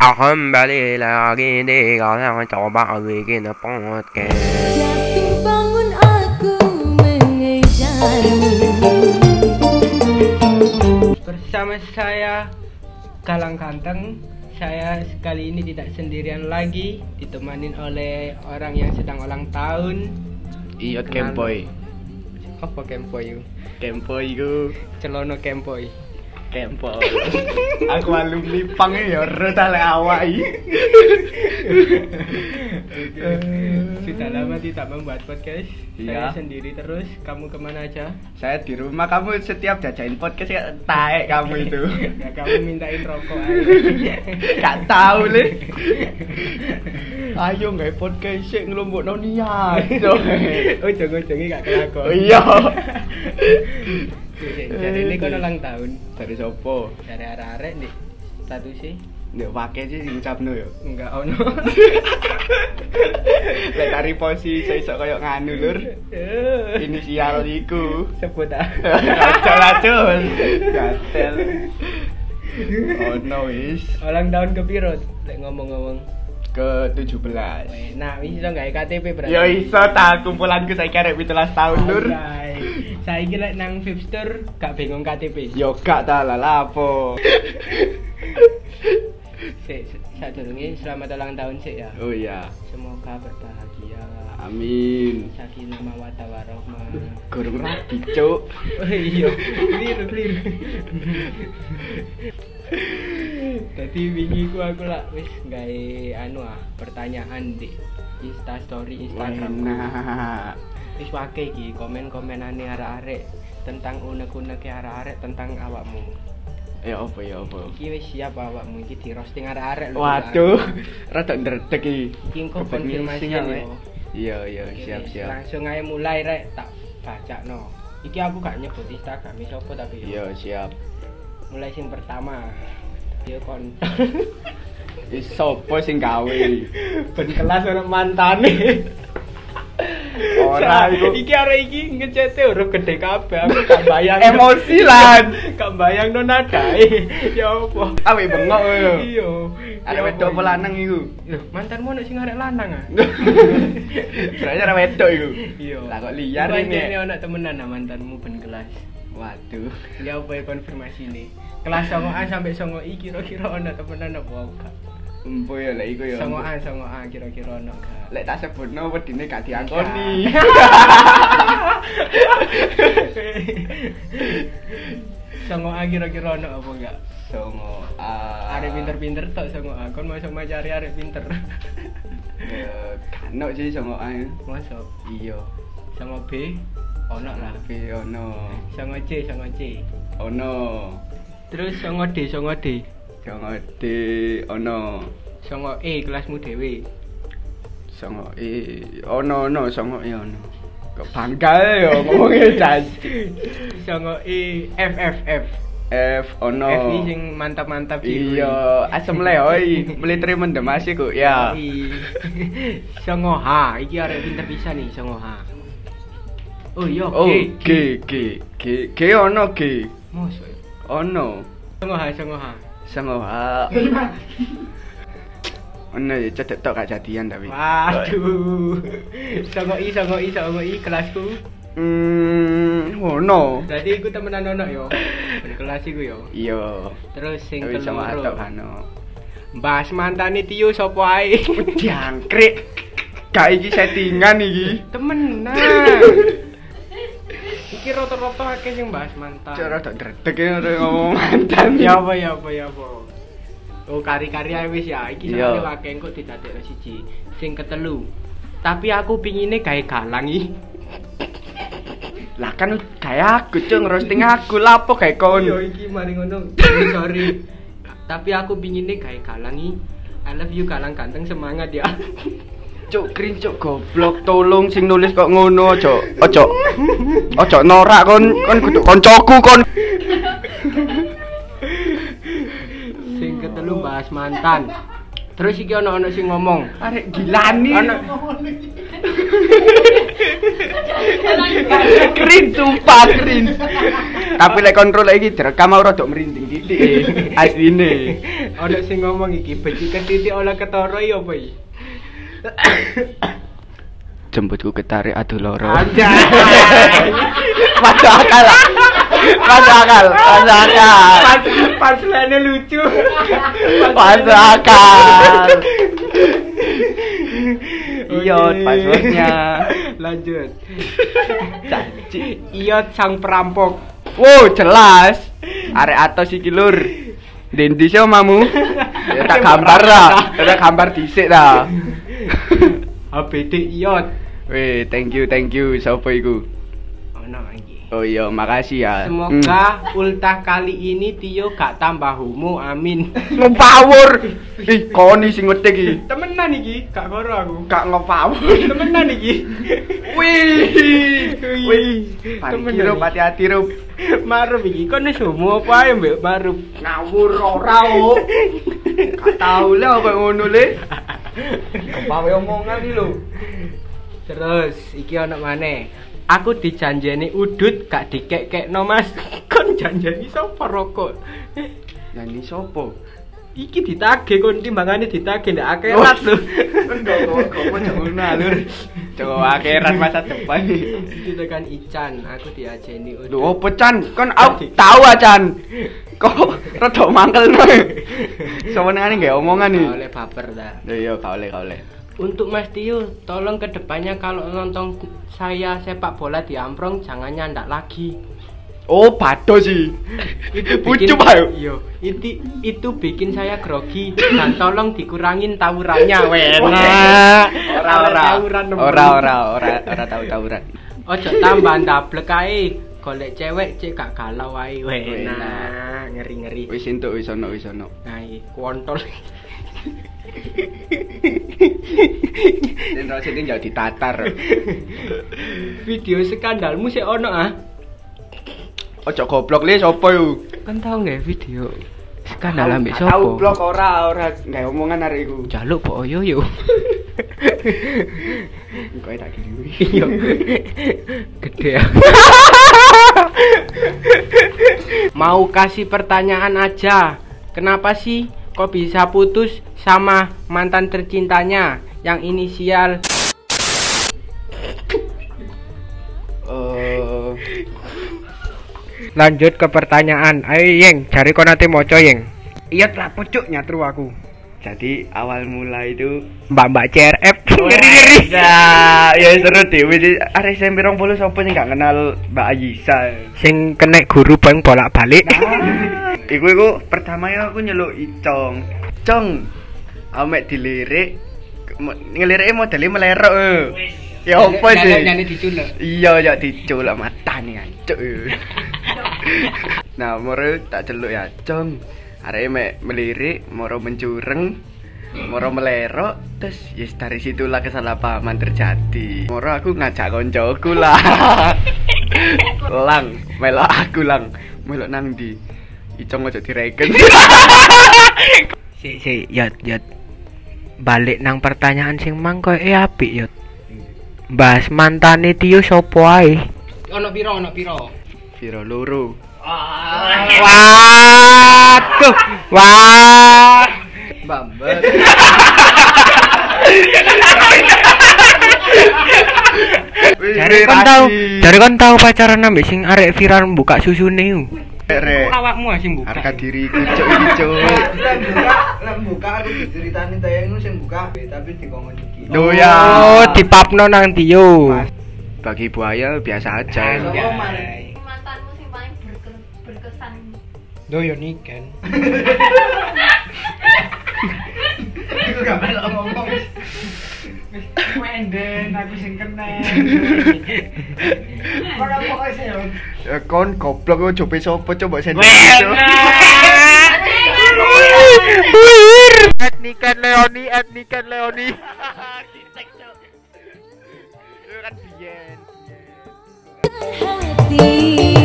kembali lagi di kalian coba bikin podcast. Jatuh bangun aku mengejarmu Bersama saya Galang Ganteng Saya kali ini tidak sendirian lagi Ditemani oleh orang yang sedang ulang tahun Iya. Kempoy. Apa Kempoy? Kempoy Celono Kempoy Kempoy. Aku alumni pang ya ora tak lek awak iki. Sudah lama tidak membuat podcast Saya Iya. sendiri terus Kamu ke mana aja? Saya di rumah kamu setiap jajain podcast ya taek kamu itu. Ya kamu mintain rokok aja Gak tahu le. Ayo nggak podcast sih ngelombok niat. Oh jangan-jangan gak kelakon Iya. Jadi ini kan ulang tahun Dari sopo? Dari arek-arek nih Statusnya Nek pakai sih sing ucapno yo. Enggak ono Lek dari posisi iso koyo nganu lur. Inisial iku. Sebut ah Acol acol. Gatel. Oh no wis. Ulang tahun ke piro? Lek ngomong-ngomong Ke 17. Weh, Nah, wis iso gawe KTP berarti Yo iso ta kumpulanku saiki arek 17 tahun lur. Saya kira nang Vipster gak bingung KTP. Yo gak ta lah lapo. Sik, saya durunge selamat ulang tahun sik ya. Oh iya. Semoga berbahagia. Amin. Sakinah mawaddah warahmah. Gurung rapi cuk. Oh iya, keliru keliru. Tadi wingi ku aku lah wis gawe anu ah pertanyaan di Insta story Instagram. Wis wake iki komen-komenane arek-arek tentang unek-unek arek-arek tentang awakmu. Ya apa ya apa. Iki wis siap awakmu iki di roasting arek-arek lho. Waduh, rada ndredeg iki. Iki konfirmasi ya. Iya iya siap siap. Langsung aja mulai rek tak baca no. Iki aku gak nyebut Instagram sapa tapi yo. Iya siap. mulai sing pertama dia kon Wis sopo sing gawe? ben kelas ono mantane Ora iku. iki arek iki ngecete huruf gede kabeh aku gak bayang Emosi lan. gak bayang no nadae ya apa Awe bengok lho. iya Arek wedok apa lanang iku? Loh, mantanmu ono sing arek lanang ah Berarti arek wedok iku. iya Lah kok liar ini ini. ono temenan nah mantanmu ben kelas Waduh. ya apa ya konfirmasi nih kelas 9A sampai 9I kira-kira ono temenan apa enggak Empo ya lek iku ya. 9A 9A kira-kira ono enggak Lek tak sebutno wedine gak diangkoni. Songo A kira-kira ono apa enggak? Songo a. Arek pinter-pinter tok songo A. Kon masuk cari arek pinter. Ya kano sih songo a. Masuk. Iya. Songo B ono lah. Tapi ono. Songo C, songo C. Ono. Terus songo D, songo D. Songo D ono. Songo E kelasmu dhewe. Songo E ono ono songo E ono. Kok bangga ya ngomongnya janji. Songo E F F F. F ono. F sing mantap-mantap iki. Iya, asem le oi, military mendem asih kok. Ya. Songo H, iki arek pinter bisa nih songo H. Oh iya, Oh, G. G G G G ono G. Mosok. Ono. Songo H, songo H. Songo A. Ono ya cedek tok gak jadian tapi. Waduh. Songo I, songo I, songo I kelasku. Hmm, ono. Berarti iku temenan ono yo. Kelas iku yo. Iya. Terus sing Tapi sama atok keloro. kano. Mbahas mantane Tio sapa ae. Diangkrik. Gak iki settingan iki. Temenan. Iki rata-rata akeh sing bahas mantan. Cara tak dredeg ya ngomong mantan. ya apa ya apa ya apa. Oh kari-kari ae wis ya. Iki Iya. soalnya akeh engko didadekno siji. Sing ketelu. Tapi aku pingine gawe galang iki. Lah kan kayak aku cuy ngerosting aku lapo kayak kon. Yo iki mari ngono. Sorry, sorry. Tapi aku pingine gawe galang iki. I love you galang ganteng semangat ya. Cuk krin cuk goblok. Tolong sing nulis kok ngono ojo ojo. Ojo norak kon kon kudu koncoku kon. Sing ketelu bahas mantan. Terus iki ono-ono sing ngomong, arek gilani. Ono krin sumpah krin. Tapi lek kontrol lagi direkam ora dok merinding titik asline. Ono sing ngomong iki beci ketitik oleh ketara ya apa iki? Jemputku ketarik adu loro. Masuk akal. Masuk akal. Masuk akal. Pas pas lene lucu. Masuk akal. Iya, Oke. passwordnya. Lanjut. Iyot sang perampok. Wow, jelas. Arek atos iki lur. Dendi sih omamu. Ya tak gambar lah. Tak gambar dhisik ta. HBD Iyot. Weh, thank you, thank you. Sopo iku? Ono. Oh iya, makasih ya. Semoga ultah kali ini Tio gak tambah homo, amin. ngepawur. Ih, koni sing ngetik iki. Temenan iki, gak karo aku. Gak ngepawur. Temenan iki. Wih. Wih, Pati rup, hati-hati rup. Maruf iki kon wis homo apa ae mbek Maruf. Ngawur ora tau lah apa ngono le. Kepawe omongan iki lho. Terus iki ono maneh. Aku dijanjeni udut gak dikek-kekno Mas. Kon janjeni sapa rokok? Nyanyi sopo? Iki ditagih kon timbangane ditagih ndek akhirat lho. Enggak kok, kok ngono lur. Coba akhirat masa depan. Iki tekan Ican, aku diajeni udut. Lho opo Chan? Kon aku tahu Chan. Kok rada mangkel no. Sewenangane gak omongan nih. Oleh baper dah. Lho iya, gak oleh, gak oleh. Untuk Mas Tio, tolong ke depannya kalau nonton saya sepak bola di Amprong jangan nyandak lagi. Oh, bado sih. Itu Pucuk ayo. Iya, itu itu bikin saya grogi dan tolong dikurangin tawurannya, wena. Ora ora. Ora ora ora ora tahu tawuran. Ojo tambah ndablek ae. Golek cewek cek gak galau ae, wena. Wena. Ngeri-ngeri. Wis entuk wis ono wis ono. Nah, iki kontol. Jauh ditatar. Video skandalmu ono ah. Ojo goblok le sapa yo? Kan tau nggak video skandal ambek Tahu sopo? blok ora ora omongan arek iku. Jaluk po oyo yo. Kowe tak. Iya. Gede ya. Mau kasih pertanyaan aja. Kenapa sih kok bisa putus sama mantan tercintanya yang inisial Eh, Lanjut ke pertanyaan. Ayo Yeng, cari kau nanti moco Yeng. iya lah pucuk nyatru aku. Jadi awal mula itu Mbak-mbak CRF ngeri-ngeri. Nah, ya seru dewe sih. Arek SMP 20 sapa sing gak kenal Mbak Ayisa. Sing kena guru bang bolak-balik. Iku iku pertama ya aku nyeluk Icong. Cong. Amek dilirik ngelirike modele melerok. eh. Ya apa sih? Nyanyi diculuk. Iya ya diculuk matane ancuk. nah, moro tak celuk ya, Cong. Arek mek melirik, moro mencureng, moro melerok, terus yes dari situlah kesalahpahaman terjadi. Moro aku ngajak koncoku lah. lang, melok aku lang, melok nang di. Icong aja direken. Si si yot yot. Balik nang pertanyaan sing mang koyo e apik yot. Bahas mantane Tio sopo ae? Ono piro ono piro? Viro loro. Waduh. Wah. Bambet. Jare kon tau, jare kon tau pacaran ambek sing arek viral buka susune. Rek. Awakmu sing buka. Harga diriku cuk iki cuk. Lah buka, lah buka aku diceritani tayangmu sing buka tapi dikongkon iki. Loh ya. Oh, dipapno nang Tio. Bagi buaya biasa aja. Man? mantanmu sing paling berke- berkesan Do yo niken. Gak melok ngomong. Wenden aku sing kena. Ora pokoke sih yo. Ya kon goblok sapa coba sendiri. Etnikan Leoni, etnikan Leoni. kan biyen. hati